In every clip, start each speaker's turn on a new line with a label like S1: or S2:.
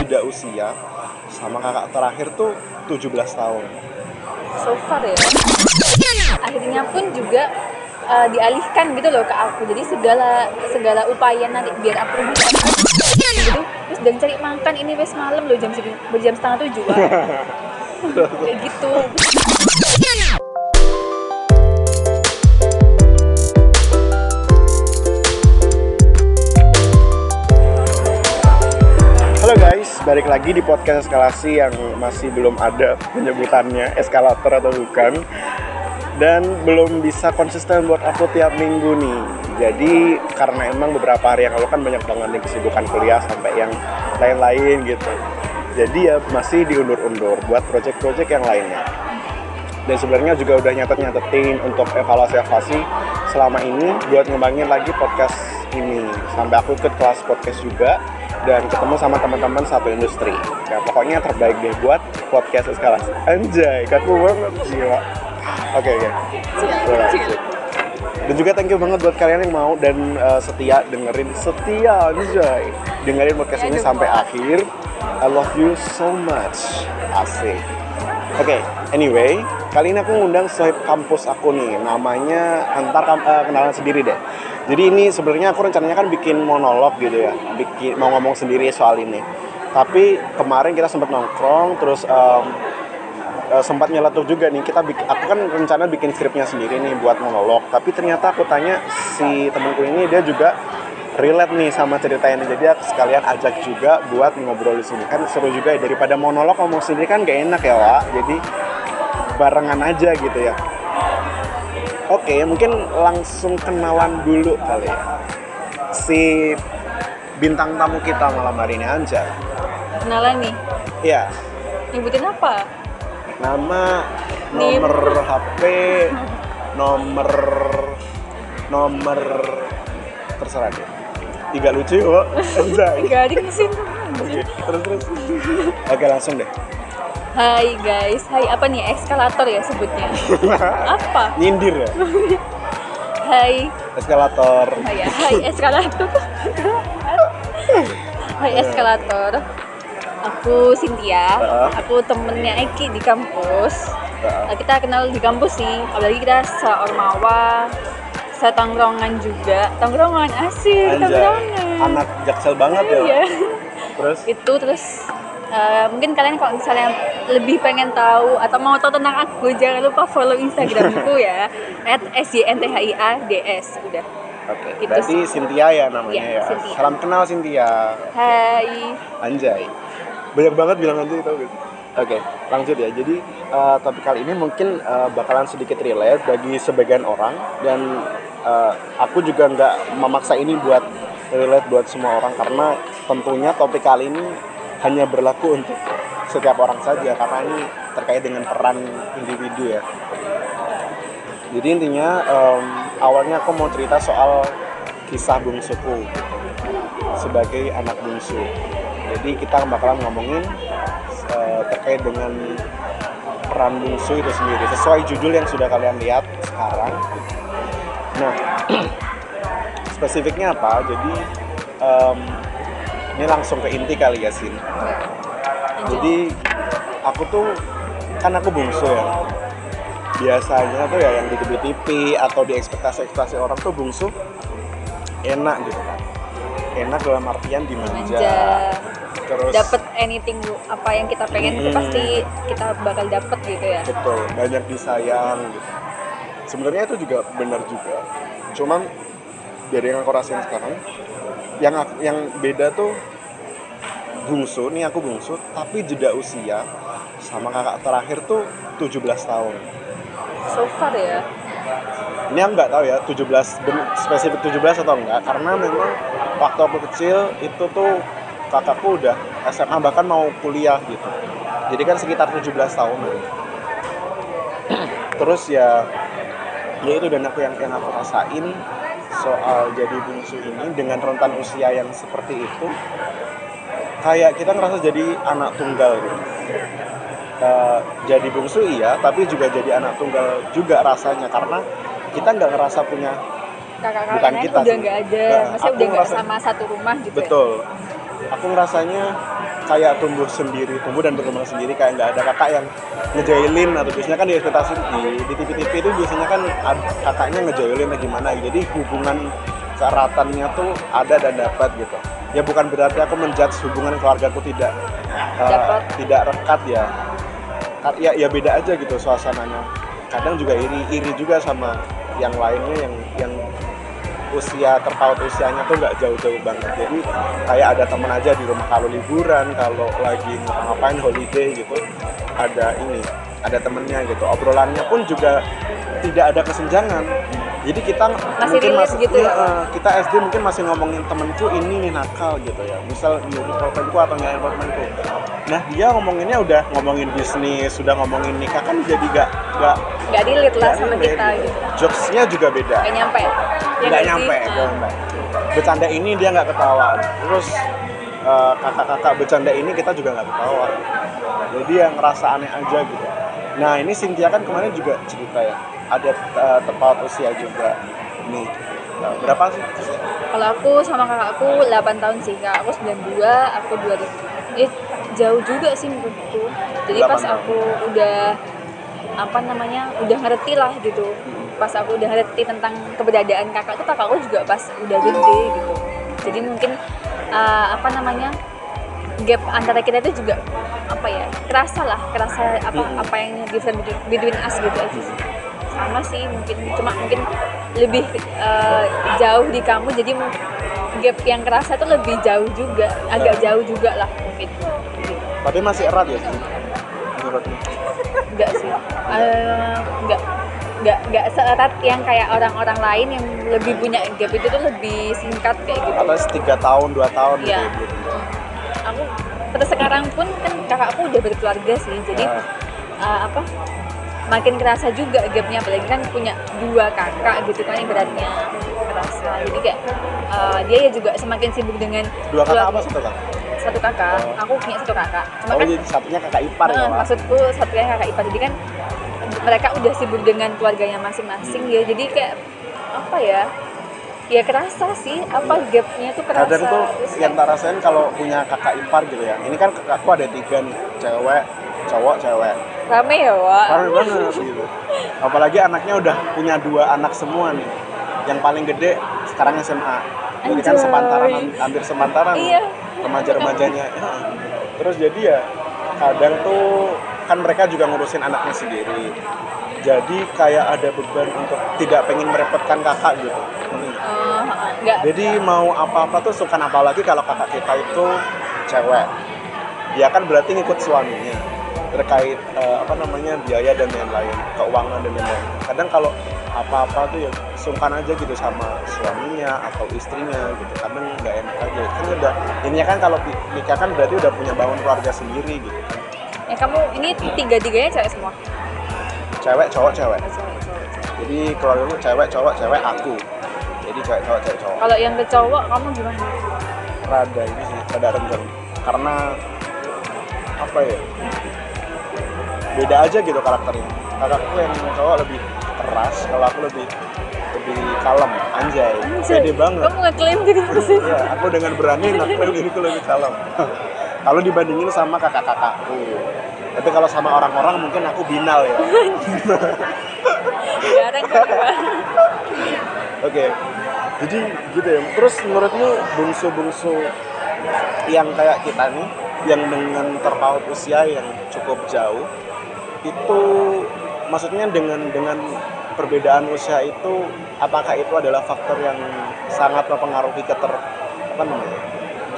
S1: jeda usia sama kakak terakhir tuh 17 tahun.
S2: So far ya. Akhirnya pun juga uh, dialihkan gitu loh ke aku. Jadi segala segala upaya nanti biar aku bisa gitu terus dan cari makan ini wes malam loh jam segini berjam setengah tujuh kayak gitu
S1: balik lagi di podcast eskalasi yang masih belum ada penyebutannya eskalator atau bukan. Dan belum bisa konsisten buat upload tiap minggu nih. Jadi karena emang beberapa hari yang lalu kan banyak banget nih kesibukan kuliah sampai yang lain-lain gitu. Jadi ya masih diundur-undur buat project-project yang lainnya. Dan sebenarnya juga udah nyatet-nyatetin untuk evaluasi-evaluasi selama ini buat ngembangin lagi podcast ini. Sampai aku ikut kelas podcast juga dan ketemu sama teman-teman satu industri. Ya pokoknya terbaik deh buat podcast eskalasi anjay kaku banget. Jiwa oke oke. Dan juga thank you banget buat kalian yang mau dan uh, setia dengerin setia anjay dengerin podcast ini sampai akhir. I love you so much. Asik. Oke okay, anyway kali ini aku ngundang sohib kampus aku nih. Namanya antar uh, kenalan sendiri deh jadi ini sebenarnya aku rencananya kan bikin monolog gitu ya. Bikin mau ngomong sendiri soal ini. Tapi kemarin kita sempat nongkrong terus um, sempat nyeletuk juga nih. Kita aku kan rencana bikin skripnya sendiri nih buat monolog. Tapi ternyata aku tanya si temanku ini dia juga relate nih sama cerita ini. Jadi aku sekalian ajak juga buat ngobrol di sini. Kan seru juga ya daripada monolog ngomong sendiri kan gak enak ya Wak. Jadi barengan aja gitu ya Oke, mungkin langsung kenalan dulu kali ya. Si bintang tamu kita malam hari ini Anja.
S2: Kenalan nih?
S1: Iya.
S2: Nyebutin apa?
S1: Nama, nomor Nim. HP, nomor nomor terserah deh. Tiga lucu kok.
S2: Tiga di mesin.
S1: Oke, terus terus. Oke, langsung deh.
S2: Hai guys, hai apa nih eskalator ya sebutnya? apa?
S1: Nyindir ya?
S2: hai.
S1: Eskalator.
S2: Hai, ya. hai eskalator. hai eskalator. Aku Cynthia. Uh. Aku temennya Eki di kampus. Uh. Kita kenal di kampus sih, apalagi kita seormawa, setangrongan juga. Tangrongan asik, tangrongan.
S1: Anak jaksel banget ya.
S2: Iya.
S1: Terus?
S2: Itu terus Uh, mungkin kalian kalau misalnya lebih pengen tahu atau mau tahu tentang aku jangan lupa follow instagramku ya at sjnthia.ds udah
S1: Oke, okay, berarti sih. Cynthia ya namanya ya. ya. Cynthia. Salam kenal Cynthia.
S2: Hai.
S1: Anjay. Banyak banget bilang anjay tau gitu. Oke, okay, lanjut ya. Jadi uh, topik kali ini mungkin uh, bakalan sedikit relate bagi sebagian orang dan uh, aku juga nggak memaksa ini buat relate buat semua orang karena tentunya topik kali ini hanya berlaku untuk setiap orang saja karena ini terkait dengan peran individu ya. Jadi intinya um, awalnya aku mau cerita soal kisah bungsuku sebagai anak bungsu. Jadi kita bakalan ngomongin uh, terkait dengan peran bungsu itu sendiri sesuai judul yang sudah kalian lihat sekarang. Nah, spesifiknya apa? Jadi um, ini langsung ke inti kali ya Sin. Jadi aku tuh kan aku bungsu ya. Biasanya tuh ya yang di TV atau di ekspektasi-ekspektasi orang tuh bungsu enak gitu kan. Enak dalam artian dimanja
S2: terus dapat anything apa yang kita pengen hmm, itu pasti kita bakal dapet gitu ya.
S1: Betul banyak disayang gitu. Sebenarnya itu juga benar juga. Cuman dari yang aku rasain sekarang yang yang beda tuh bungsu nih aku bungsu tapi jeda usia sama kakak terakhir tuh 17 tahun.
S2: So far ya?
S1: Ini aku nggak tahu ya 17 spesifik 17 atau enggak karena memang waktu aku kecil itu tuh kakakku udah SMA bahkan mau kuliah gitu. Jadi kan sekitar 17 tahun terus ya ya itu dan aku yang yang aku rasain soal jadi bungsu ini dengan rentan usia yang seperti itu kayak kita ngerasa jadi anak tunggal gitu. Uh, jadi bungsu iya tapi juga jadi anak tunggal juga rasanya karena kita nggak ngerasa punya
S2: kakak bukan kita udah nggak ada. Nah, maksudnya udah nggak sama satu rumah gitu
S1: betul.
S2: Ya?
S1: aku ngerasanya kayak tumbuh sendiri tumbuh dan berkembang sendiri kayak nggak ada kakak yang ngejailin atau biasanya kan di ekspektasi di, di TV-TV itu biasanya kan kakaknya ngejailin atau gimana jadi hubungan keeratannya tuh ada dan dapat gitu. Ya bukan berarti aku menjudge hubungan keluargaku tidak uh, tidak rekat ya. Ya ya beda aja gitu suasananya. Kadang juga iri iri juga sama yang lainnya yang yang usia terpaut usianya tuh nggak jauh-jauh banget. Jadi kayak ada teman aja di rumah kalau liburan kalau lagi ngapain holiday gitu ada ini ada temennya gitu. Obrolannya pun juga tidak ada kesenjangan jadi kita
S2: Masih relate gitu ya?
S1: eh, kita SD mungkin masih ngomongin temenku ini nih nakal gitu ya misal nyuri pulpenku atau nyari pulpenku nah dia ngomonginnya udah ngomongin bisnis sudah ngomongin nikah kan jadi gak gak
S2: nggak relate lah
S1: gak
S2: sama
S1: relate
S2: kita
S1: gitu.
S2: gitu
S1: jokesnya juga beda
S2: nggak nyampe ya
S1: nggak
S2: nggak sih?
S1: nyampe
S2: Nah.
S1: nggak nyampe. bercanda ini dia nggak ketawa terus eh, kakak-kakak bercanda ini kita juga nggak ketawa jadi yang ngerasa aneh aja gitu nah ini Cynthia kan kemarin juga cerita ya ada eh, tepat usia juga nih Nah, berapa sih
S2: Kalau aku sama kakakku 8 tahun sih, kak aku 92, aku 2000. Ya jauh juga sih menurutku. Jadi
S1: 8
S2: pas
S1: tahun.
S2: aku udah apa namanya udah ngerti lah gitu pas aku udah ngerti tentang keberadaan kakak tuh kakakku juga pas udah gede gitu jadi mungkin uh, apa namanya gap antara kita itu juga apa ya kerasa lah kerasa apa apa yang different between us gitu aja sih sama sih mungkin cuma mungkin lebih uh, jauh di kamu jadi gap yang kerasa tuh lebih jauh juga agak
S1: Ya.
S2: jauh juga lah mungkin
S1: tapi masih erat ya sih menurutmu
S2: enggak sih Eh, enggak enggak enggak seerat yang kayak orang-orang lain yang lebih punya gap itu tuh lebih singkat kayak gitu
S1: atau tiga tahun dua tahun gitu
S2: Iya.
S1: ya belum
S2: aku pada sekarang pun kan kakakku udah berkeluarga sih jadi
S1: Ah.
S2: uh, apa makin kerasa juga gapnya apalagi kan punya dua kakak gitu kan ibaratnya kerasa. Jadi kayak uh, dia ya juga semakin sibuk dengan
S1: dua kakak apa satu kakak?
S2: Satu kakak.
S1: Oh.
S2: aku punya satu kakak. Cuma
S1: oh
S2: kan
S1: jadi satunya kakak ipar ya Pak?
S2: maksudku satunya kakak ipar. Jadi kan mereka udah sibuk dengan keluarganya masing-masing ya. Jadi kayak apa ya? Ya kerasa sih apa gapnya tuh kerasa.
S1: Kadang tuh
S2: Terus
S1: yang tak rasain kalau punya kakak ipar gitu ya. Ini kan kakakku ada tiga nih cewek cowok cewek.
S2: Rame ya Wak?
S1: Parah banget gitu. Apalagi anaknya udah punya dua anak semua nih. Yang paling gede sekarang SMA jadi kan sepantaran hampir sepantaran
S2: Iya.
S1: remaja-remajanya. Terus jadi ya kadang tuh kan mereka juga ngurusin anaknya sendiri. Jadi kayak ada beban untuk tidak pengen merepotkan kakak gitu.
S2: Eh, nggak
S1: jadi mau apa-apa tuh suka apalagi kalau kakak kita itu cewek. Dia kan berarti ngikut suaminya terkait eh, apa namanya biaya dan lain-lain, keuangan dan lain-lain. Kadang kalau apa-apa tuh ya sungkan aja gitu sama suaminya atau istrinya gitu. Kadang nggak enak aja. Kan udah ini kan kalau nikah kan berarti udah punya bangun keluarga sendiri gitu.
S2: ya kamu ini tiga-tiganya cewek semua
S1: Cewek, cowok, cewek.
S2: Cewek, cewek, cewek.
S1: Jadi keluarga lu cewek, cowok, cewek, aku. Jadi cewek, cowok, cewek, cowok.
S2: kalau yang ke cowok kamu gimana
S1: rada ini sih rada renggang karena apa ya beda aja gitu karakternya. Kakakku yang cowok lebih keras kalau aku lebih lebih kalem. Anjay, pede banget.
S2: kamu ngeklaim diri sih
S1: Iya, aku dengan berani ngakuin diriku lebih kalem. Kalau dibandingin sama kakak-kakakku. Tapi kalau sama orang-orang mungkin aku binal ya.
S2: Jarang?
S1: Oke, jadi gitu ya. Terus menurutmu bungsu-bungsu yang kayak kita nih, yang dengan terpaut usia yang cukup jauh, itu maksudnya dengan dengan perbedaan usia itu, apakah itu adalah faktor yang sangat mempengaruhi keter apa namanya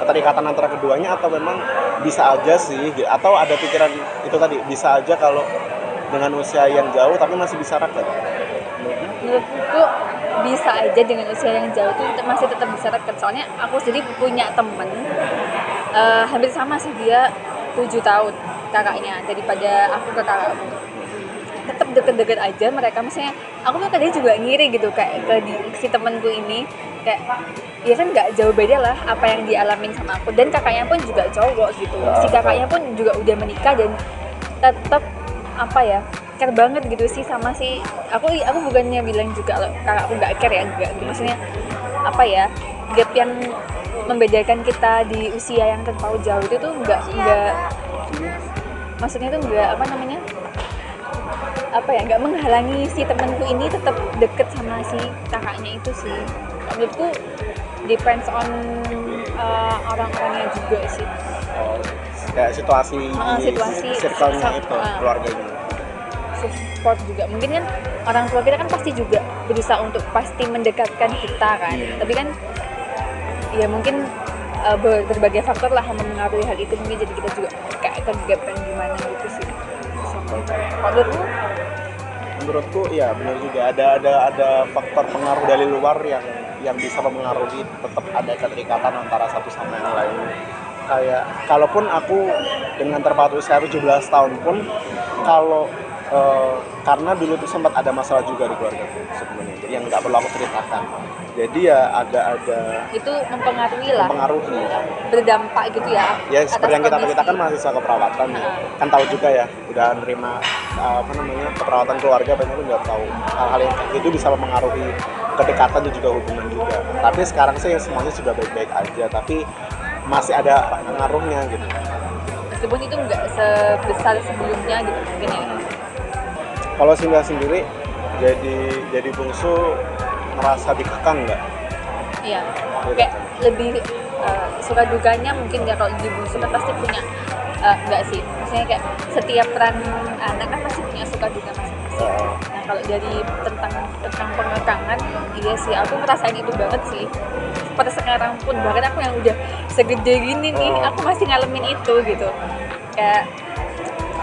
S1: keterikatan antara keduanya atau memang bisa aja sih, gitu. atau ada pikiran itu tadi bisa aja kalau dengan usia yang jauh tapi masih bisa rakyat.
S2: menurutku bisa aja dengan usia yang jauh itu masih tetap bisa deket soalnya aku sendiri punya temen eh, hampir sama sih dia 7 tahun kakaknya daripada aku ke kakakku tetap deket-deket aja mereka. Maksudnya aku tuh tadi juga ngiri gitu kayak ke di, si temenku ini. Kayak ya kan nggak jauh beda lah apa yang dialamin sama aku. Dan kakaknya pun juga cowok gitu. Si kakaknya pun juga udah menikah dan tetap apa ya care banget gitu sih sama si aku aku bukannya bilang juga kalau kakakku nggak care ya enggak gitu. maksudnya apa ya gap yang membedakan kita di usia yang terpaut jauh itu tuh nggak nggak maksudnya tuh nggak apa namanya apa ya nggak menghalangi si temanku ini tetap deket sama si kakaknya itu sih menurutku depends on uh, orang-orangnya juga sih
S1: Oh, kayak situasi di
S2: situasi.
S1: circle-nya itu
S2: ah.
S1: keluarganya
S2: support juga mungkin kan orang tua kita kan pasti juga berusaha untuk pasti mendekatkan kita kan
S1: Hmm.
S2: tapi kan ya mungkin ber- berbagai faktor lah yang mempengaruhi hal itu. Mungkin jadi kita juga kayak kegapan gimana gitu sih. Kalau menurutmu?
S1: Menurutku ya benar juga. Ada ada ada faktor pengaruh dari luar yang yang bisa mempengaruhi tetap ada keterikatan antara satu sama yang lain. Kayak kalaupun aku dengan terpaut usia 17 tahun pun kalau eh, karena dulu tuh sempat ada masalah juga di keluarga sebenarnya jadi yang nggak perlu aku ceritakan jadi ya ada ada
S2: itu mempengaruhi lah.
S1: Mempengaruhi.
S2: Berdampak gitu ya
S1: ya seperti yang kita
S2: kondisi.
S1: kita kan mahasiswa keperawatan. Ya.
S2: Heeh.
S1: kan tahu juga ya udah nerima uh, apa namanya keperawatan keluarga banyak nggak tahu. Hal-hal yang gitu bisa mempengaruhi kedekatan dan juga hubungan juga. Tapi sekarang sih semuanya sudah baik-baik aja tapi masih ada pengaruhnya gitu.
S2: Meskipun itu nggak sebesar sebelumnya gitu mungkin ya.
S1: Kalau Sinda sendiri jadi jadi bungsu merasa dikekang nggak
S2: Iya, kayak lebih uh, suka duganya mungkin ya kalau di bungsu kan pasti punya uh, enggak sih, maksudnya kayak setiap peran anak kan pasti punya suka duga masing-masing.
S1: Eh,
S2: Nah kalau dari tentang tentang pengekangan, iya sih aku ngerasain itu banget sih. Pada sekarang pun bahkan aku yang udah segede gini nih,
S1: Oh.
S2: aku masih ngalamin itu gitu. Kayak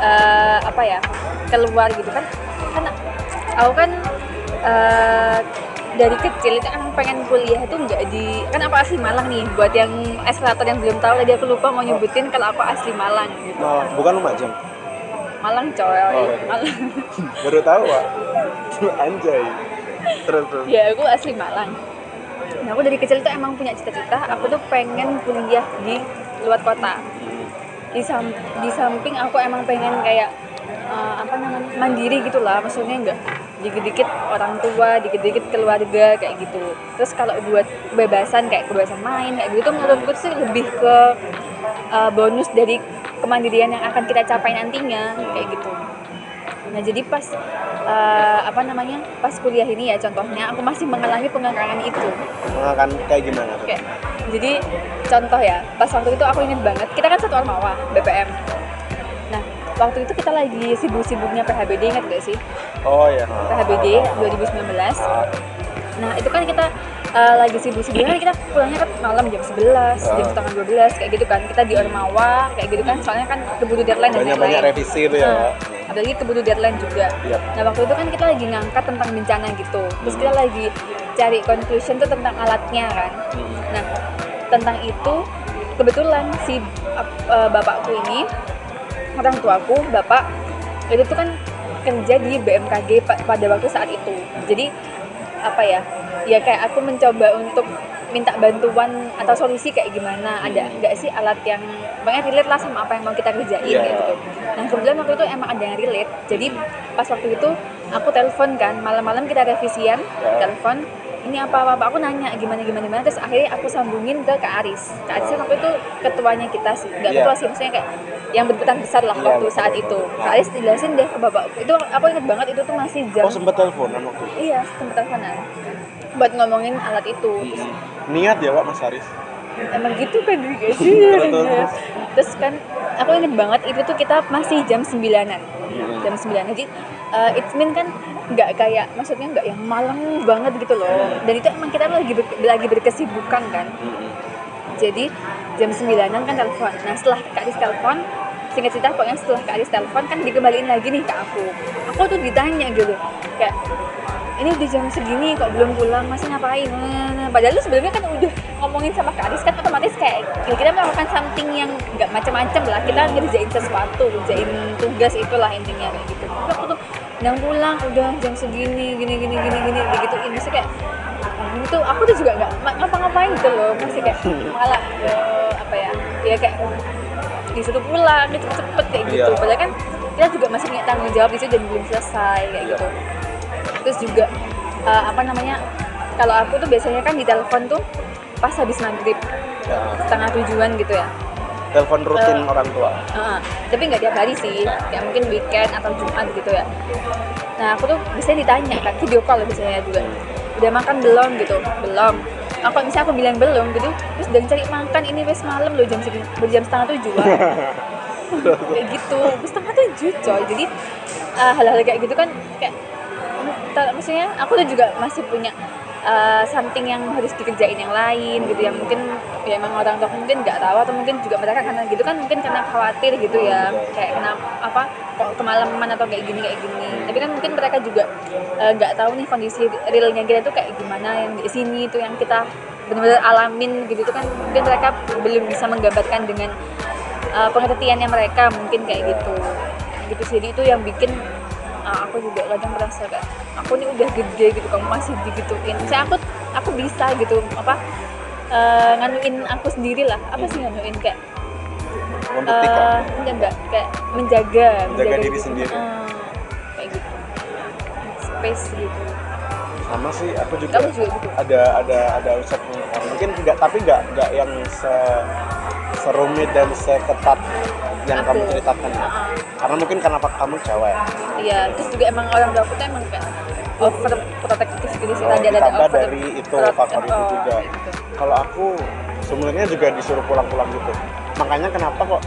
S2: eh, apa ya keluar gitu kan? Kan aku kan eh, dari kecil itu kan pengen kuliah itu nggak di kan aku asli Malang nih buat yang eskalator yang belum tahu tadi aku lupa mau nyebutin kalau aku asli Malang gitu.
S1: Malah, bukan Lumajang
S2: Malang coy.
S1: Oh.
S2: Malang.
S1: Baru tahu pak. Anjay. Terus terus.
S2: Ya aku asli Malang. Nah aku dari kecil tuh emang punya cita-cita aku tuh pengen kuliah di luar kota. Di, sam- di samping aku emang pengen kayak eh, apa namanya mandiri gitu lah maksudnya enggak dikit-dikit orang tua dikit-dikit keluarga kayak gitu. Terus kalau buat kebebasan kayak kebebasan main kayak gitu menurutku sih lebih ke eh, bonus dari kemandirian yang akan kita capai nantinya kayak gitu. Nah jadi pas eh, apa namanya pas kuliah ini ya contohnya aku masih mengalami pengekangan itu.
S1: Akan kayak gimana tuh?
S2: Kayak, jadi contoh ya, pas waktu itu aku inget banget, kita kan satu Ormawa, BPM. Waktu itu kita lagi sibuk-sibuknya PHBD, inget gak sih?
S1: oh ya
S2: PHBD 2019. Nah, itu kan kita uh, lagi sibuk-sibuknya, kita pulangnya kan malam jam 11, jam setengah 12, kayak gitu kan. Kita di Ormawa, kayak gitu kan, soalnya kan keburu deadline dan
S1: banyak banyak revisi itu ya
S2: Nah, apalagi keburu deadline juga.
S1: Iya.
S2: Nah waktu itu kan kita lagi ngangkat tentang bencana gitu, terus kita lagi cari conclusion tuh tentang alatnya kan. Nah tentang itu kebetulan si uh, bapakku ini orang tuaku bapak itu tuh kan kerja di BMKG pa- pada waktu saat itu. Jadi apa ya? Ya kayak aku mencoba untuk minta bantuan atau solusi kayak gimana? Ada nggak sih alat yang banyak relate lah sama apa yang mau kita kerjain kayak gitu. Nah kebetulan waktu itu emang ada yang relate. Jadi pas waktu itu aku telepon kan malam-malam kita revisian
S1: Ya.
S2: telepon ini apa apa aku nanya gimana gimana gimana? Terus akhirnya aku sambungin ke Kak Aris. Kak Aris kan waktu itu ketuanya kita sih nggak
S1: Iya.
S2: ketua sih maksudnya kayak yang berperan besar lah
S1: Iya,
S2: waktu
S1: betul,
S2: saat itu. Kak Aris jelasin deh ke bapakku. Itu aku inget banget itu tuh masih jam
S1: oh sempat teleponan waktu itu?
S2: Iya sempat teleponan buat ngomongin alat itu. Terus
S1: niat ya pak Mas Haris?
S2: Emang gitu kan guys sih
S1: Terus, terus.
S2: kan aku inget banget itu tuh kita masih jam sembilanan. Jam sembilan jadi uh, it mean kan nggak kayak maksudnya nggak yang malam banget gitu loh. Dan itu emang kita lagi ber- lagi berkesibukan kan. Jadi jam sembilanan kan telepon. Nah setelah Kak Aris telepon singkat cerita pokoknya setelah Kak Aris telepon kan dikembaliin lagi nih ke aku. Aku tuh ditanya gitu kayak ini udah jam segini kok belum pulang masih ngapain? Nah, padahal lu sebelumnya kan udah ngomongin sama Kak Aris kan otomatis kayak ya kita melakukan something yang nggak macam-macam lah. Kita ngerjain sesuatu ngerjain tugas itulah intinya kayak gitu. Tapi aku tuh udah pulang udah jam segini gini gini gini gini kayak gitu ini sih kayak ini tuh aku tuh juga nggak ngapa-ngapain gitu loh. Masih kayak malah eh, apa ya ya kayak disuruh pulang gitu cepet kayak gitu.
S1: Iya.
S2: padahal kan kita juga masih punya tanggung jawab di situ dan belum selesai kayak
S1: Iya.
S2: gitu terus juga eh, apa namanya kalau aku tuh biasanya kan di telepon tuh pas habis maghrib
S1: Ya.
S2: setengah tujuan gitu ya
S1: Telepon rutin
S2: Eh.
S1: orang tua.
S2: Heeh. tapi nggak tiap hari sih kayak mungkin weekend atau jumat gitu ya nah aku tuh biasanya ditanya kan video call biasanya juga udah makan belum gitu belum apa misalnya aku bilang belum gitu terus dan cari makan ini wes malam loh jam segini berjam setengah tujuan kayak gitu Terus setengah tujuh coy jadi eh, hal-hal kayak gitu kan kayak maksudnya aku tuh juga masih punya eh, something yang harus dikerjain yang lain gitu yang mungkin ya emang orang tua mungkin nggak tahu atau mungkin juga mereka karena gitu kan mungkin karena khawatir gitu ya. Kayak kena apa kok kemalaman atau kayak gini kayak gini. Tapi kan mungkin mereka juga eh, nggak tahu nih kondisi realnya kita tuh kayak gimana yang di sini tuh yang kita benar-benar alamin gitu tuh kan. Mungkin mereka belum bisa menggambarkan dengan uh, pengertiannya mereka mungkin kayak gitu. Gitu sih. Jadi itu yang bikin uh, aku juga kadang merasa kayak aku ini udah gede gitu kamu masih digituin. Saya aku aku bisa gitu apa uh, nganuin aku sendiri lah. Apa sih nganuin? Kayak
S1: Membuktikan.
S2: uh, enggak enggak. Kayak menjaga
S1: Menjaga diri
S2: gitu.
S1: sendiri.
S2: Uh, kayak gitu. Space gitu.
S1: Sama sih aku juga
S2: kamu juga gitu?
S1: ada ada ada ucap mungkin enggak tapi enggak enggak yang se serumit dan seketat yang kamu ceritakan ya. Karena mungkin karena pak kamu cewek.
S2: Iya, terus juga emang orang tua aku tuh emang kayak over protective gitu sih
S1: Oh,
S2: tadi ada over
S1: dari itu faktor itu
S2: oh,
S1: juga.
S2: gitu.
S1: Kalau aku sebenarnya juga disuruh pulang-pulang gitu. Makanya kenapa kok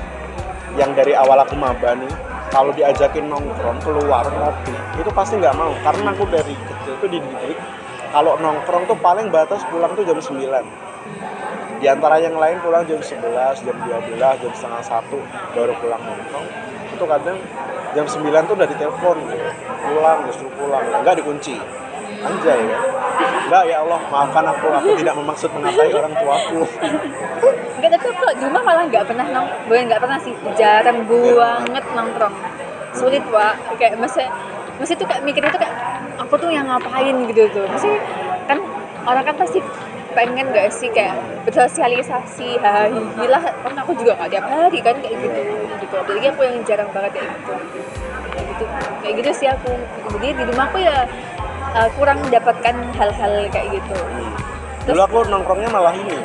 S1: yang dari awal aku maba nih kalau diajakin nongkrong keluar ngopi itu pasti nggak mau karena aku dari kecil tuh dididik kalau nongkrong tuh paling batas pulang tuh jam 9 di antara yang lain pulang jam 11, jam 12, jam setengah satu baru pulang nongkrong itu kadang jam 9 tuh udah ditelepon pulang justru pulang. Nggak dikunci. Anjay ya. Enggak ya Allah maafkan aku. Aku tidak memaksud mengatai orang tuaku.
S2: Enggak, tapi aku di rumah malah nggak pernah nong, bukan nggak pernah sih, jarang banget nongkrong. Sulit pak, kayak masih masih tuh kayak mikirnya tuh kayak aku tuh yang ngapain? gitu tuh. Masih kan orang kan pasti pengen gak sih kayak bersosialisasi hahihi lah kan aku juga gak tiap hari kan kayak gitu gitu. Apalagi aku yang jarang banget kayak gitu. Kayak gitu. Kayak gitu sih aku. Jadi di rumah aku ya uh, kurang mendapatkan hal-hal kayak gitu.
S1: Dulu aku nongkrongnya malah ini.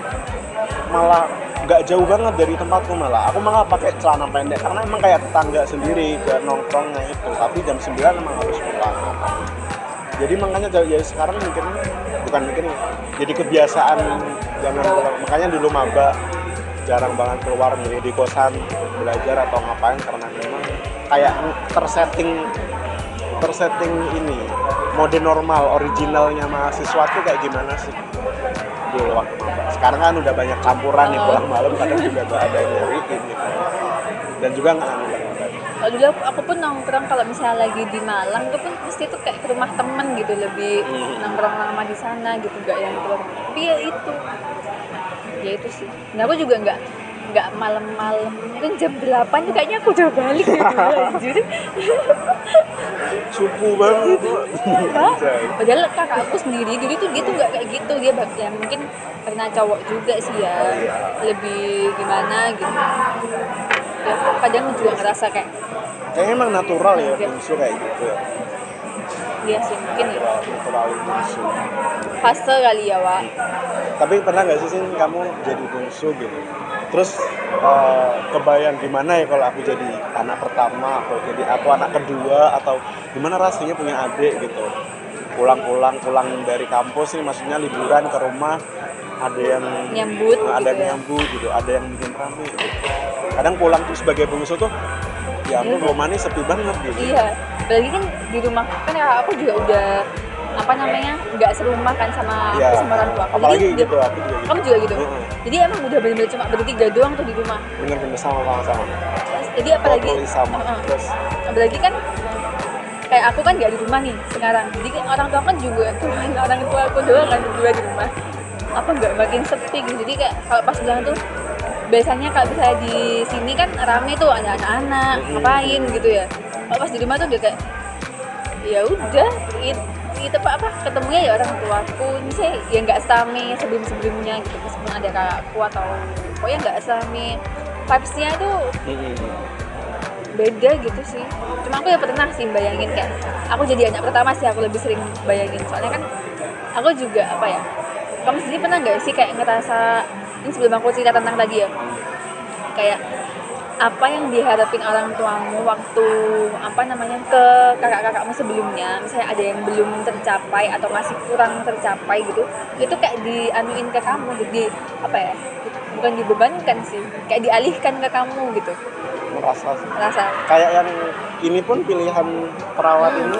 S1: Malah nggak jauh banget dari tempatku malah. Aku malah pakai celana pendek. Karena emang kayak tetangga sendiri ke nongkrongnya itu. Tapi jam 9 emang harus pulang jadi makanya ya sekarang mikirnya bukan mikirnya jadi kebiasaan zaman pulang makanya dulu maba jarang banget keluar milih di kosan belajar atau ngapain karena memang kayak tersetting tersetting ini mode normal originalnya mahasiswa tuh kayak gimana sih? Dulu waktu maba. Sekarang kan udah banyak campuran
S2: Oh.
S1: pulang malam kadang juga ada yang nyariin gitu. Dan juga nggak
S2: dulu aku, aku pun nongkrong kalau misalnya lagi di Malang tuh pun pasti tuh kayak ke rumah temen gitu lebih
S1: Hmm.
S2: nongkrong lama di sana gitu gak yang keluar. Tapi ya itu. Ya itu sih. Nah aku juga nggak nggak malam-malam. Mungkin jam 8 tuh kayaknya aku udah balik gitu. Anjir.
S1: Cupu banget
S2: padahal kakakku sendiri dulu tuh dia tuh nggak kayak gitu. Dia ya mungkin karena cowok juga sih ya.
S1: Oh, iya.
S2: lebih gimana gitu kadang juga ngerasa kayak
S1: kayaknya emang natural ya bungsu kayak gitu ya.
S2: Dia sih mungkin ya.
S1: Natural bungsu.
S2: Fase kali ya Wak.
S1: Tapi pernah nggak sih Sin, kamu jadi bungsu gitu? Terus eh, kebayang gimana ya kalau aku jadi anak pertama atau jadi aku anak kedua atau gimana rasanya punya adik gitu? Pulang-pulang pulang dari kampus nih maksudnya liburan ke rumah ada yang
S2: Nyambut
S1: ada
S2: gitu
S1: yang
S2: ya.
S1: nyambut gitu ada yang bikin rame gitu. Kadang pulang tuh sebagai bungsu tuh ya ampun
S2: Iya.
S1: rumah ini sepi banget gitu.
S2: Iya apalagi kan di rumah kan ya aku juga udah apa namanya nggak serumah kan sama
S1: Iya.
S2: aku sama orang tua aku.
S1: Apalagi
S2: Jadi
S1: gitu aku juga gitu
S2: kamu juga gitu?
S1: Heeh.
S2: jadi emang udah bener-bener cuma bertiga doang tuh di rumah?
S1: Bener-bener sama sama
S2: Terus, jadi apalagi
S1: sama.
S2: Heeh.
S1: terus?
S2: Apalagi kan kayak aku kan nggak di rumah nih sekarang. Jadi kan orang tua kan juga Tuhan orang tua aku doang kan berdua di rumah. Apa nggak makin sepi gitu. Jadi kayak kalau pas bilang tuh biasanya kalau misalnya di sini kan rame tuh ada anak-anak ngapain gitu ya. Kalau pas di rumah tuh udah kayak ya udah it, itu apa apa ketemunya ya orang tuaku. Misalnya ya nggak same sebelum sebelumnya gitu meskipun ada kakakku atau pokoknya nggak same vibesnya tuh beda gitu sih. Cuma aku ya pernah sih bayangin kayak aku jadi anak pertama sih aku lebih sering bayangin. Soalnya kan aku juga apa ya kamu sendiri pernah nggak sih kayak ngerasa ini sebelum aku cerita tentang tadi ya kayak apa yang diharapin orang tuamu waktu apa namanya ke kakak-kakakmu sebelumnya misalnya ada yang belum tercapai atau masih kurang tercapai gitu itu kayak dianuin ke kamu jadi apa ya bukan dibebankan sih kayak dialihkan ke kamu gitu
S1: merasa sih.
S2: merasa
S1: kayak yang ini pun pilihan perawat ini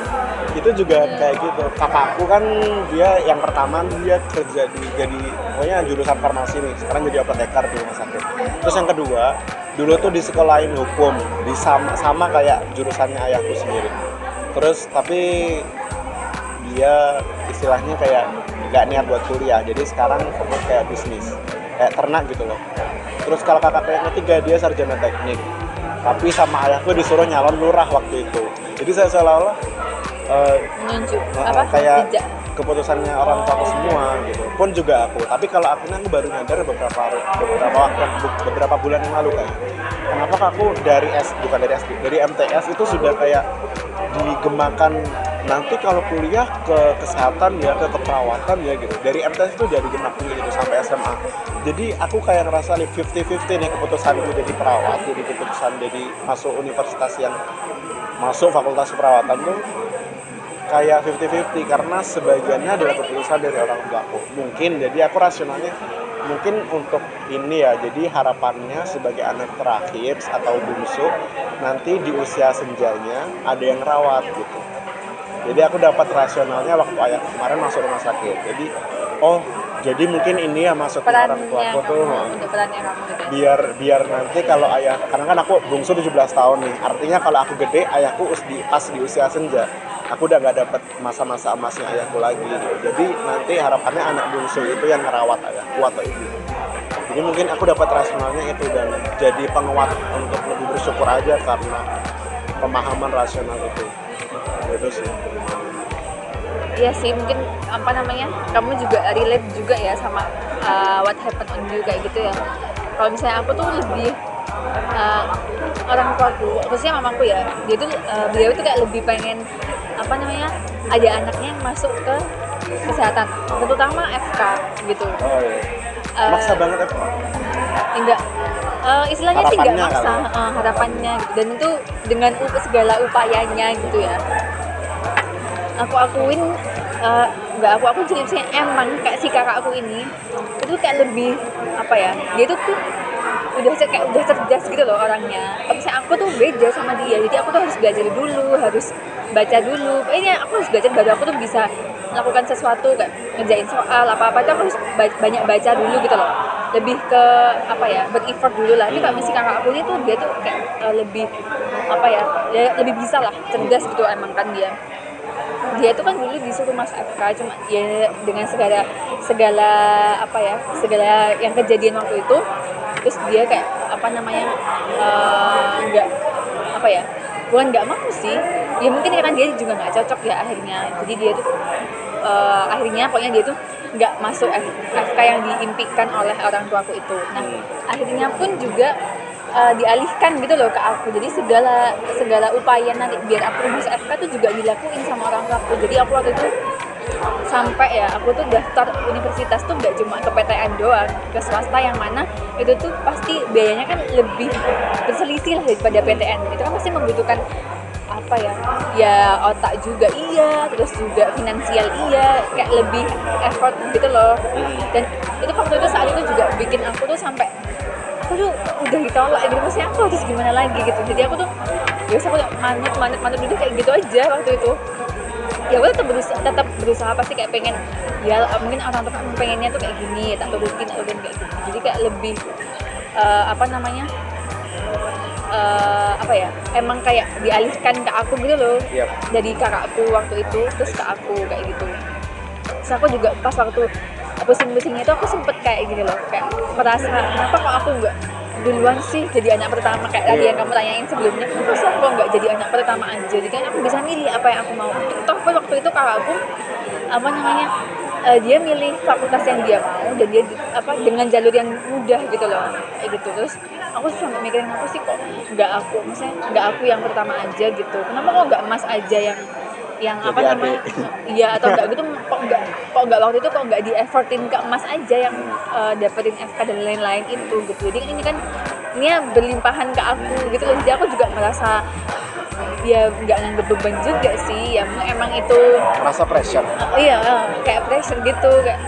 S1: itu juga kayak gitu. Kakakku kan dia yang pertama dia kerja di jadi pokoknya jurusan farmasi nih. Sekarang jadi apoteker di rumah sakit. Terus yang kedua dulu tuh di sekolahin hukum. Di sama sama kayak jurusannya ayahku sendiri. Terus tapi dia istilahnya kayak nggak niat buat kuliah. Jadi sekarang fokus kayak bisnis. Kayak ternak gitu loh. Terus kalau kakakku yang ketiga dia sarjana teknik tapi sama ayahku disuruh nyalon lurah waktu itu. Jadi saya seolah-olah
S2: menunjuk
S1: Nah,
S2: apa
S1: kayak
S2: bijak
S1: keputusannya orang tua semua gitu. Pun juga aku. Tapi kalau aku aku baru nyadar beberapa beberapa waktu beberapa bulan yang lalu kayak. Kenapa aku dari S bukan dari S dari MTS itu sudah kayak digemakan. Nanti kalau kuliah ke kesehatan ya ke keperawatan ya gitu. Dari MTS itu jadi gemakin gitu sampai SMA jadi aku kayak ngerasa nih 50-50 nih keputusanku jadi perawat jadi keputusan jadi masuk universitas yang masuk fakultas keperawatan tuh kayak 50-50 karena sebagiannya adalah keputusan dari orang tuaku. Mungkin jadi aku rasionalnya mungkin untuk ini ya jadi harapannya sebagai anak terakhir atau bungsu nanti di usia senjanya ada yang rawat gitu. Jadi aku dapat rasionalnya waktu ayah kemarin masuk rumah sakit. Jadi oh jadi mungkin ini ya maksudnya orang
S2: perannya
S1: tuaku tuh
S2: kamu. untuk perannya kamu gitu
S1: biar biar nanti kalau ayah karena kan aku bungsu 17 tahun nih. Artinya kalau aku gede ayahku us di pas di usia senja. Aku udah nggak dapet masa-masa emasnya ayahku lagi. Gitu. jadi nanti harapannya anak bungsu itu yang ngerawat ayahku atau ibu. Jadi mungkin aku dapat rasionalnya itu dan jadi penguat untuk lebih bersyukur aja karena pemahaman rasional itu. Itu sih
S2: Iya sih mungkin apa namanya kamu juga relate juga ya sama uh, what happened on you kayak gitu ya. Kalau misalnya aku tuh lebih uh, orang tuaku, khususnya mamaku ya, dia tuh uh, beliau tuh kayak lebih pengen apa namanya ada anaknya yang masuk ke kesehatan, terutama FK gitu.
S1: oh iya
S2: Uh,
S1: maksa banget ya
S2: enggak uh, istilahnya sih enggak maksa
S1: kali
S2: uh, harapannya gitu. dan itu dengan up- segala upayanya gitu ya aku akuin uh, enggak aku aku jadi misalnya emang kayak si kakak aku ini. Itu kayak lebih apa ya dia tuh tuh udah kayak udah cerdas gitu loh orangnya. Kalau misalnya aku tuh beda sama dia. Jadi aku tuh harus belajar dulu harus baca dulu. Ini aku harus belajar baru aku tuh bisa melakukan sesuatu kayak ngerjain soal apa apa itu aku harus ba- banyak baca dulu gitu loh. Lebih ke apa ya bereffort dulu lah. Tapi kalau misalnya kakak aku ini tuh dia tuh kayak uh, lebih apa ya dia lebih bisa lah cerdas gitu emang kan dia dia itu kan dulu disuruh masuk FK cuma ya dengan segala segala apa ya segala yang kejadian waktu itu terus dia kayak apa namanya eh, nggak apa ya bukan nggak mau sih ya mungkin karena dia juga nggak cocok ya akhirnya jadi dia tuh eh, akhirnya pokoknya dia tuh nggak masuk FK yang diimpikan oleh orang tuaku itu. Nah akhirnya pun juga eh, dialihkan gitu loh ke aku. Jadi segala segala upaya nanti biar aku masuk FK tuh juga dilakuin sama orang tuaku jadi aku waktu itu sampai ya aku tuh daftar universitas tuh nggak cuma ke PTN doang ke swasta yang mana itu tuh pasti biayanya kan lebih berselisih lah daripada PTN itu kan pasti membutuhkan apa ya ya otak juga iya terus juga finansial iya kayak lebih effort gitu loh. Dan itu waktu itu saat itu juga bikin aku tuh sampai aku tuh udah ditolak gitu maksudnya aku harus gimana lagi gitu. Jadi aku tuh biasa aku manut manut manut dulu kayak gitu aja waktu itu. Ya gue tetap berusaha tetap berusaha pasti kayak pengen ya mungkin orang tua pengennya tuh kayak gini tak turutin tak turutin kayak gitu jadi kayak lebih eh, apa namanya eh, apa ya emang kayak dialihkan ke aku gitu loh.
S1: Yap.
S2: dari kakakku waktu itu terus ke aku kayak gitu. Terus aku juga pas waktu pusing-pusingnya itu aku sempet kayak gini loh kayak merasa kenapa kok aku nggak duluan sih jadi anak pertama? Kayak tadi yang kamu tanyain sebelumnya kenapa sih aku nggak jadi anak pertama aja? Jadi kan aku bisa milih apa yang aku mau. Toh waktu itu kakakku apa namanya eh, dia milih fakultas yang dia mau dan dia di- apa dengan jalur yang mudah gitu loh kayak gitu. Terus aku sampai mikirin aku sih kok nggak aku maksudnya nggak aku yang pertama aja gitu? Kenapa kok nggak emas aja yang yang apa
S1: Jadi
S2: namanya?
S1: Adik.
S2: iya atau enggak gitu kok enggak kok enggak waktu itu kok enggak di effortin ke emas aja yang eh, dapetin FK dan lain-lain itu gitu. Jadi ini kan ini ya berlimpahan ke aku gitu loh. Jadi aku juga merasa ya nggak nganggep beban juga sih. Ya emang itu
S1: Rasa pressure.
S2: Oh iya, kayak pressure gitu kayak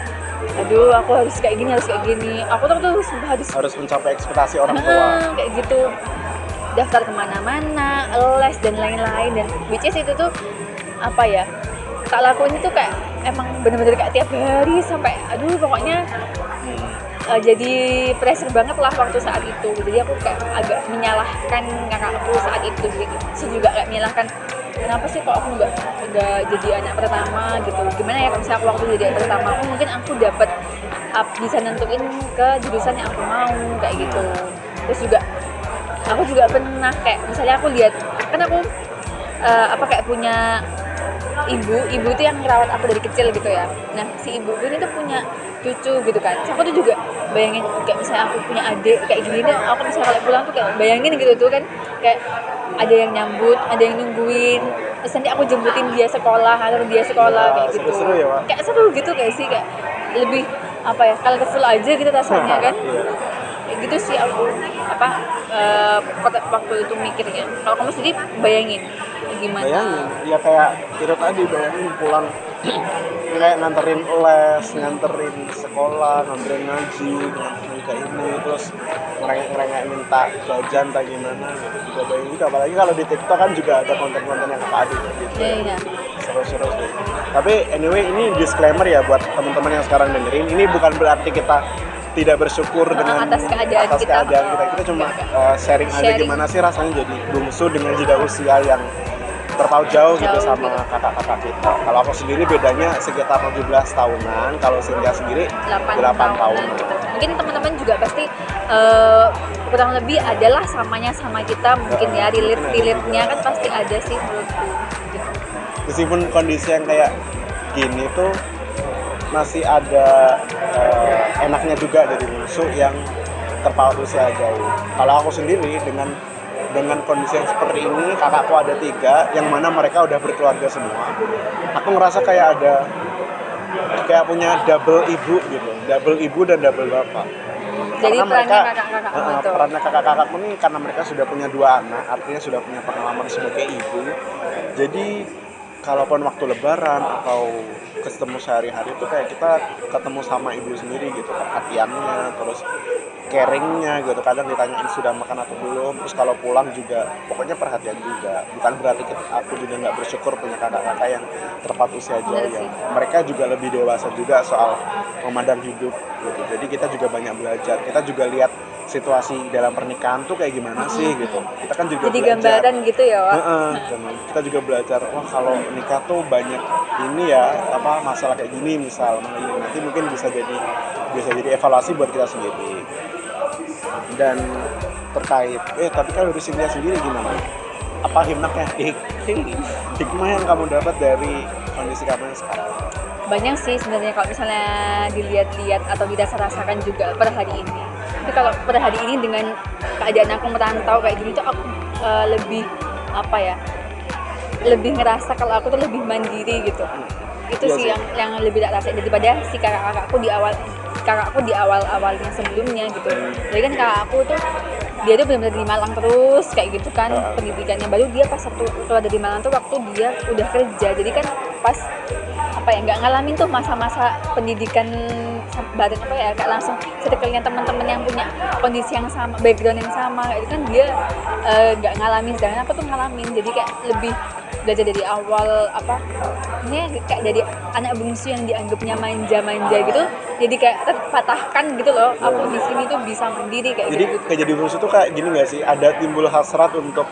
S2: aduh aku harus kayak gini harus kayak gini. Aku tuh tuh harus
S1: Harus mencapai ekspektasi orang tua.
S2: Heeh, kayak gitu. Daftar ke mana-mana les dan lain-lain. Dan which is itu tuh apa ya tak lakuin itu kayak emang bener-bener kayak tiap hari sampai aduh pokoknya eh, jadi pressure banget lah waktu saat itu. Jadi aku kayak agak menyalahkan kakakku saat itu gitu Terus juga kayak menyalahkan kenapa sih kok aku nggak jadi anak pertama? Gitu. Gimana ya kalau misalnya aku waktu jadi anak pertama aku mungkin aku dapat bisa nentuin ke jurusan yang aku mau kayak gitu. Terus juga aku juga pernah kayak misalnya aku lihat kan aku eh, apa kayak punya ibu ibu itu yang merawat aku dari kecil gitu ya. Nah si ibu ini tuh punya cucu gitu kan. Aku tuh juga bayangin kayak misalnya aku punya adik kayak gini deh aku misalnya kalau pulang tuh kayak bayangin gitu tuh kan. Kayak ada yang nyambut ada yang nungguin. Terus nanti aku jemputin dia sekolah atau dia sekolah
S1: Wah,
S2: kayak gitu.
S1: seru-seru ya, Wak.
S2: kayak seru gitu kayak sih? Kayak lebih apa ya colorful aja gitu rasanya kan.
S1: Iya.
S2: kayak gitu sih aku apa pada waktu itu mikirnya. Kalau kamu sendiri bayangin gimana
S1: Bayangin, ya kayak itu tadi bayangin pulang kayak nganterin les, nganterin sekolah, nganterin ngaji, nganterin ke ini, terus ngerengek-ngerengek minta jajan tak gimana gitu. Juga bayangin juga, apalagi kalau di TikTok kan juga ada konten-konten yang kakak adik gitu.
S2: ya, ya.
S1: Seru-seru sih. Tapi anyway ini disclaimer ya buat teman-teman yang sekarang dengerin, ini bukan berarti kita tidak bersyukur dengan
S2: atas keadaan
S1: atas
S2: kita.
S1: keadaan kita. Kita cuma uh, sharing, aja
S2: Sharing.
S1: gimana sih rasanya jadi bungsu dengan jeda usia yang terpaut jauh, gitu
S2: Jauh
S1: sama
S2: gitu.
S1: kakak-kakak kita. Kalau aku sendiri bedanya sekitar 17 tahunan, kalau Cynthia sendiri
S2: 8,
S1: 8
S2: tahunan
S1: tahunan.
S2: gitu. Mungkin teman-teman juga pasti eh, kurang lebih adalah samanya sama kita mungkin ya relate relate-nya kan pasti ada sih menurutku. Gitu.
S1: Meskipun kondisi yang kayak gini tuh masih ada eh, enaknya juga dari musuh yang terpaut usia jauh. Kalau aku sendiri dengan dengan kondisi yang seperti ini, kakakku ada tiga, yang mana mereka udah berkeluarga semua. Aku ngerasa kayak ada kayak punya double ibu gitu, double ibu dan double bapak.
S2: Jadi
S1: Karena mereka-
S2: kakak-kakakmu
S1: Heeh,
S2: itu.
S1: perannya kakak-kakakku ini karena mereka sudah punya dua anak, artinya sudah punya pengalaman sebagai ibu. Jadi kalaupun waktu lebaran atau ketemu sehari-hari itu kayak kita ketemu sama ibu sendiri gitu, perhatiannya, terus caringnya gitu. Kadang ditanyain sudah makan atau belum, terus kalau pulang juga pokoknya perhatian juga. Bukan berarti kita, aku juga nggak bersyukur punya kakak-kakak yang tepat usia jauh yang mereka juga lebih dewasa juga soal memandang hidup gitu. Jadi kita juga banyak belajar. Kita juga lihat situasi dalam pernikahan tuh kayak gimana sih gitu. Kita kan juga
S2: Jadi
S1: belajar.
S2: gambaran gitu ya, Wak.
S1: Kita juga belajar wah kalau nikah tuh banyak ini ya apa masalah kayak gini misal nah, ini nanti mungkin bisa jadi bisa jadi evaluasi buat kita sendiri. Dan terkait eh tapi kalau dari Cynthia sendiri gimana? Apa hikmahnya hik- hikmah yang kamu dapat dari kondisi kamu yang sekarang.
S2: Banyak sih sebenarnya kalau misalnya dilihat-lihat atau dirasa-rasakan juga per hari ini tapi kalau per hari ini dengan keadaan aku merantau kayak gini tuh aku eh, lebih apa ya lebih ngerasa kalau aku tuh lebih mandiri gitu itu
S1: Iya
S2: sih
S1: sih.
S2: yang yang lebih tak rasain daripada si kakak-kakakku di awal kakakku di awal-awalnya sebelumnya gitu jadi kan kakakku tuh dia tuh benar-benar di Malang terus kayak gitu kan
S1: Heeh.
S2: pendidikannya baru dia pas waktu keluar dari Malang tuh waktu dia udah kerja jadi kan pas apa ya nggak ngalamin tuh masa-masa pendidikan bareng apa ya kayak langsung circle-nya teman-teman yang punya kondisi yang sama background yang sama itu kan dia eh, nggak ngalamin sedangkan aku tuh ngalamin. Jadi kayak lebih belajar dari awal apa ini kayak dari anak bungsu yang dianggapnya manja-manja gitu jadi kayak terpatahkan gitu loh aku di sini tuh bisa mandiri kayak
S1: jadi
S2: gitu.
S1: kayak jadi bungsu tuh kayak gini gak sih? Ada timbul hasrat untuk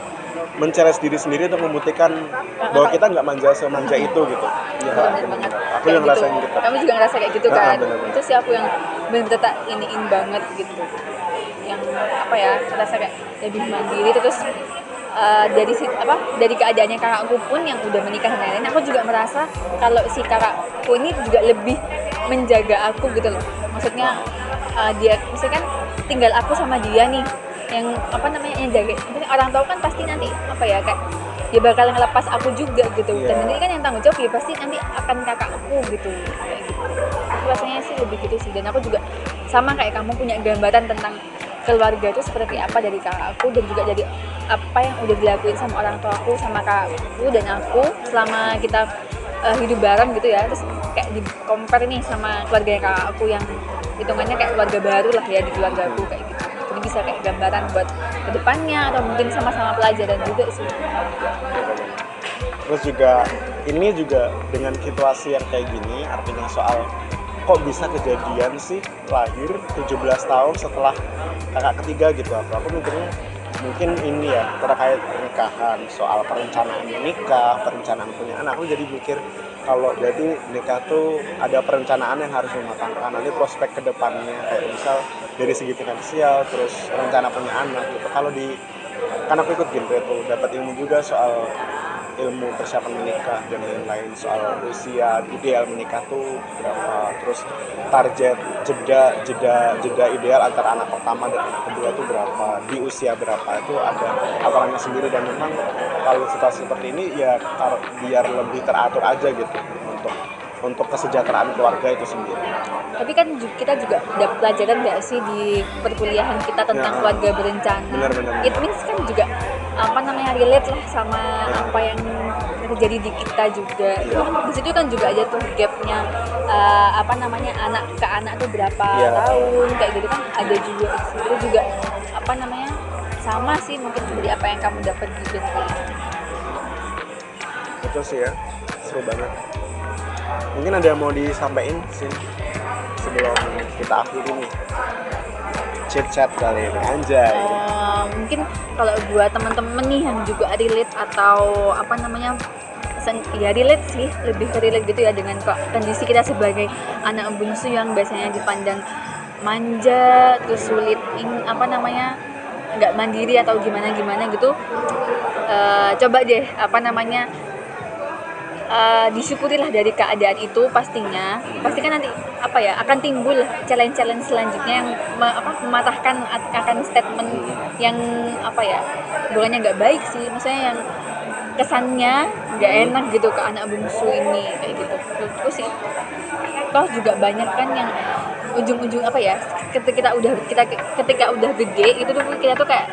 S1: mencari diri sendiri untuk membuktikan bahwa kita nggak manja semanja itu gitu iya
S2: bener
S1: bener.
S2: banget
S1: aku yang ngerasain
S2: gitu.
S1: gitu
S2: kamu juga ngerasa kayak gitu
S1: Ah,
S2: kan
S1: bener-bener.
S2: itu sih aku yang bener-bener tak iniin banget gitu yang apa ya rasa kayak lebih mandiri terus eh, dari si, apa dari keadaannya kakakku pun yang udah menikah dan lain-lain aku juga merasa kalau si kakakku ini juga lebih menjaga aku gitu loh maksudnya uh, dia kan tinggal aku sama dia nih yang apa namanya yang jaga. Maksudnya orang tua kan pasti nanti apa ya kayak dia bakal ngelepas aku juga gitu.
S1: Iya.
S2: dan nanti kan yang tanggung jawab ya pasti nanti akan kakakku gitu. Kayak gitu. Aku rasanya sih lebih gitu sih. Dan aku juga sama kayak kamu punya gambaran tentang keluarga itu seperti apa dari kakakku dan juga dari apa yang udah dilakuin sama orang tua aku sama kakakku dan aku selama kita uh, hidup bareng gitu ya. Terus kayak di compare nih sama keluarga kakak aku yang hitungannya kayak keluarga baru lah ya di keluarga aku kayak gitu. Jadi bisa kayak gambaran buat ke depannya atau mungkin sama-sama pelajaran juga sih.
S1: Terus juga ini juga dengan situasi yang kayak gini artinya soal kok bisa kejadian sih lahir 17 tahun setelah kakak ketiga gitu. Aku aku mikirnya mungkin ini ya terkait pernikahan soal perencanaan nikah perencanaan punya anak. Aku jadi mikir kalau jadi nikah tuh ada perencanaan yang harus dimatangkan. Nanti prospek ke depannya kayak misal dari segi finansial terus rencana punya anak gitu. Kalau di kan aku ikut genre tuh dapat ilmu juga soal ilmu persiapan menikah dan lain-lain soal usia ideal menikah tuh berapa? Terus target jeda jeda jeda ideal antara anak pertama dan anak kedua tuh berapa? Di usia berapa? Itu ada aturannya sendiri dan memang kalau situasi seperti ini ya biar lebih teratur aja gitu untuk untuk kesejahteraan keluarga itu sendiri.
S2: Tapi kan kita juga dapat pelajaran nggak sih di perkuliahan kita tentang
S1: Ya.
S2: keluarga berencana?
S1: Benar, benar,
S2: it means kan juga apa namanya relate lah sama apa yang terjadi di kita juga
S1: Ya.
S2: di situ kan juga ada tuh gapnya eh, apa namanya anak ke anak tuh berapa
S1: Ya.
S2: tahun kayak gitu kan ada juga itu juga apa namanya sama sih mungkin dari apa yang kamu dapat di genre
S1: itu sih ya seru banget mungkin ada yang mau disampaikan sih sebelum kita akhiri nih chit chat kali ini anjay.
S2: Eh, mungkin kalau buat teman-teman nih yang juga relate atau apa namanya ya relate sih lebih ke relate gitu ya dengan kok kondisi kita sebagai anak bungsu yang biasanya dipandang manja terus sulit ing- apa namanya nggak mandiri atau gimana gimana gitu. Eh, coba deh apa namanya eh, disyukurilah dari keadaan itu pastinya. Pasti kan nanti apa ya akan timbul challenge-challenge selanjutnya yang me- apa, mematahkan at- akan statement yang apa ya bukannya nggak baik sih. Maksudnya yang kesannya nggak enak gitu ke anak bungsu ini kayak gitu. Menurutku sih toh juga banyak kan yang ujung-ujung apa ya ketika kita udah kita ketika udah gede itu tuh kita tuh kayak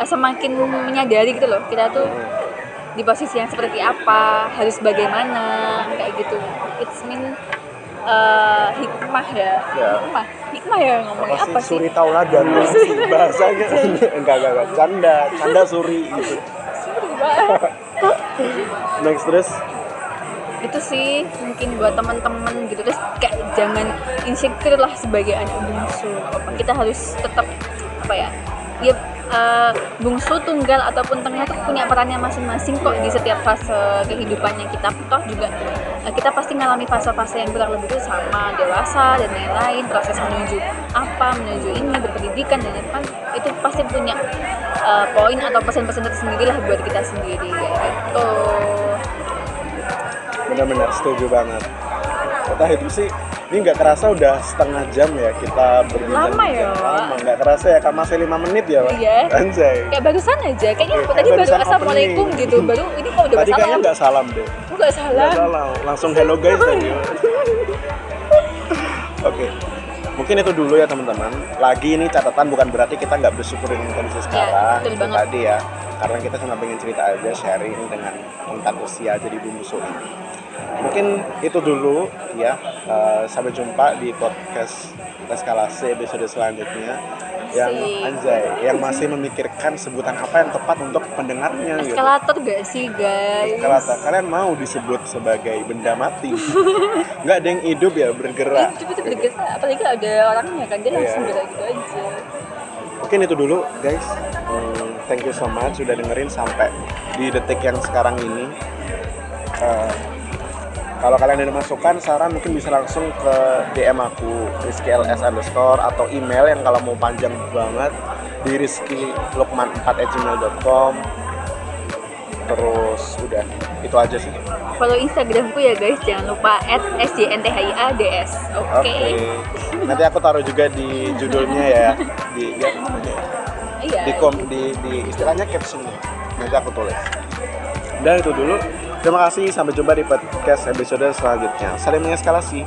S2: eh, semakin menyadari gitu loh. Kita tuh di posisi yang seperti apa harus bagaimana kayak gitu. It's mean eh, hikmah ya.
S1: Ya.
S2: hikmah. Hikmah ya ngomongnya. Apa, sih?
S1: Suri tauladan. Ya sih? Bahasanya. Enggak enggak enggak. Canda. Canda suri gitu.
S2: Sorry, Mbak.
S1: next terus?
S2: Itu sih mungkin buat teman-teman gitu. Terus kayak jangan insecure lah sebagai anak bungsu. Apa kita harus tetap apa ya? Ya eh, bungsu tunggal ataupun tengah tuh punya perannya masing-masing kok di setiap fase kehidupannya kita. Toh juga eh, kita pasti ngalami fase-fase yang kurang lebih itu sama dewasa dan lain-lain proses menuju apa menuju ini berpendidikan dan lain-lain. Itu pasti punya eh, poin atau pesan-pesan tersendiri lah buat kita sendiri gitu.
S1: Benar-benar setuju banget. Kita itu sih ini nggak kerasa udah setengah jam ya kita berbincang
S2: Lama ya,
S1: lama nggak kerasa ya kan masih lima menit ya Wak?
S2: Iya.
S1: anjay.
S2: Kayak barusan aja kayaknya
S1: Oke,
S2: tadi baru assalamualaikum
S1: opening.
S2: gitu baru ini kok udah
S1: tadi kayaknya nggak salam deh.
S2: Nggak salah
S1: nggak salah langsung hello guys tadi oke. Mungkin itu dulu ya teman-teman. Lagi ini catatan bukan berarti kita nggak bersyukur dengan kondisi sekarang.
S2: betul
S1: itu tadi ya. Karena kita cuma pengen cerita aja sharing dengan tentang usia jadi bungsu ini mungkin itu dulu ya Eh, sampai jumpa di podcast eskalasi episode selanjutnya yang anjay yang masih memikirkan sebutan apa yang tepat untuk pendengarnya gitu
S2: eskalator gak sih guys
S1: Eskalata, kalian mau disebut sebagai benda mati? Nggak ada yang hidup ya bergerak.
S2: itu itu bergerak apalagi ada orangnya kan dia langsung
S1: Iya.
S2: gerak gitu aja
S1: Mungkin itu dulu guys. Hmm, thank you so much sudah dengerin sampai di detik yang sekarang ini. Eh, kalau kalian ada masukan, saran mungkin bisa langsung ke DM aku rizkyls underscore atau email yang kalau mau panjang banget di rizkylukman4@gmail.com terus udah itu aja sih.
S2: Follow Instagramku ya guys, jangan lupa @sjnthiads. Oke.
S1: oke. Nanti aku taruh juga di judulnya ya. Di ya,
S2: Iya.
S1: di kom di, di istilahnya captionnya. Nanti aku tulis. Dan itu dulu terima kasih sampai jumpa di podcast episode selanjutnya. Saling mengeskalasi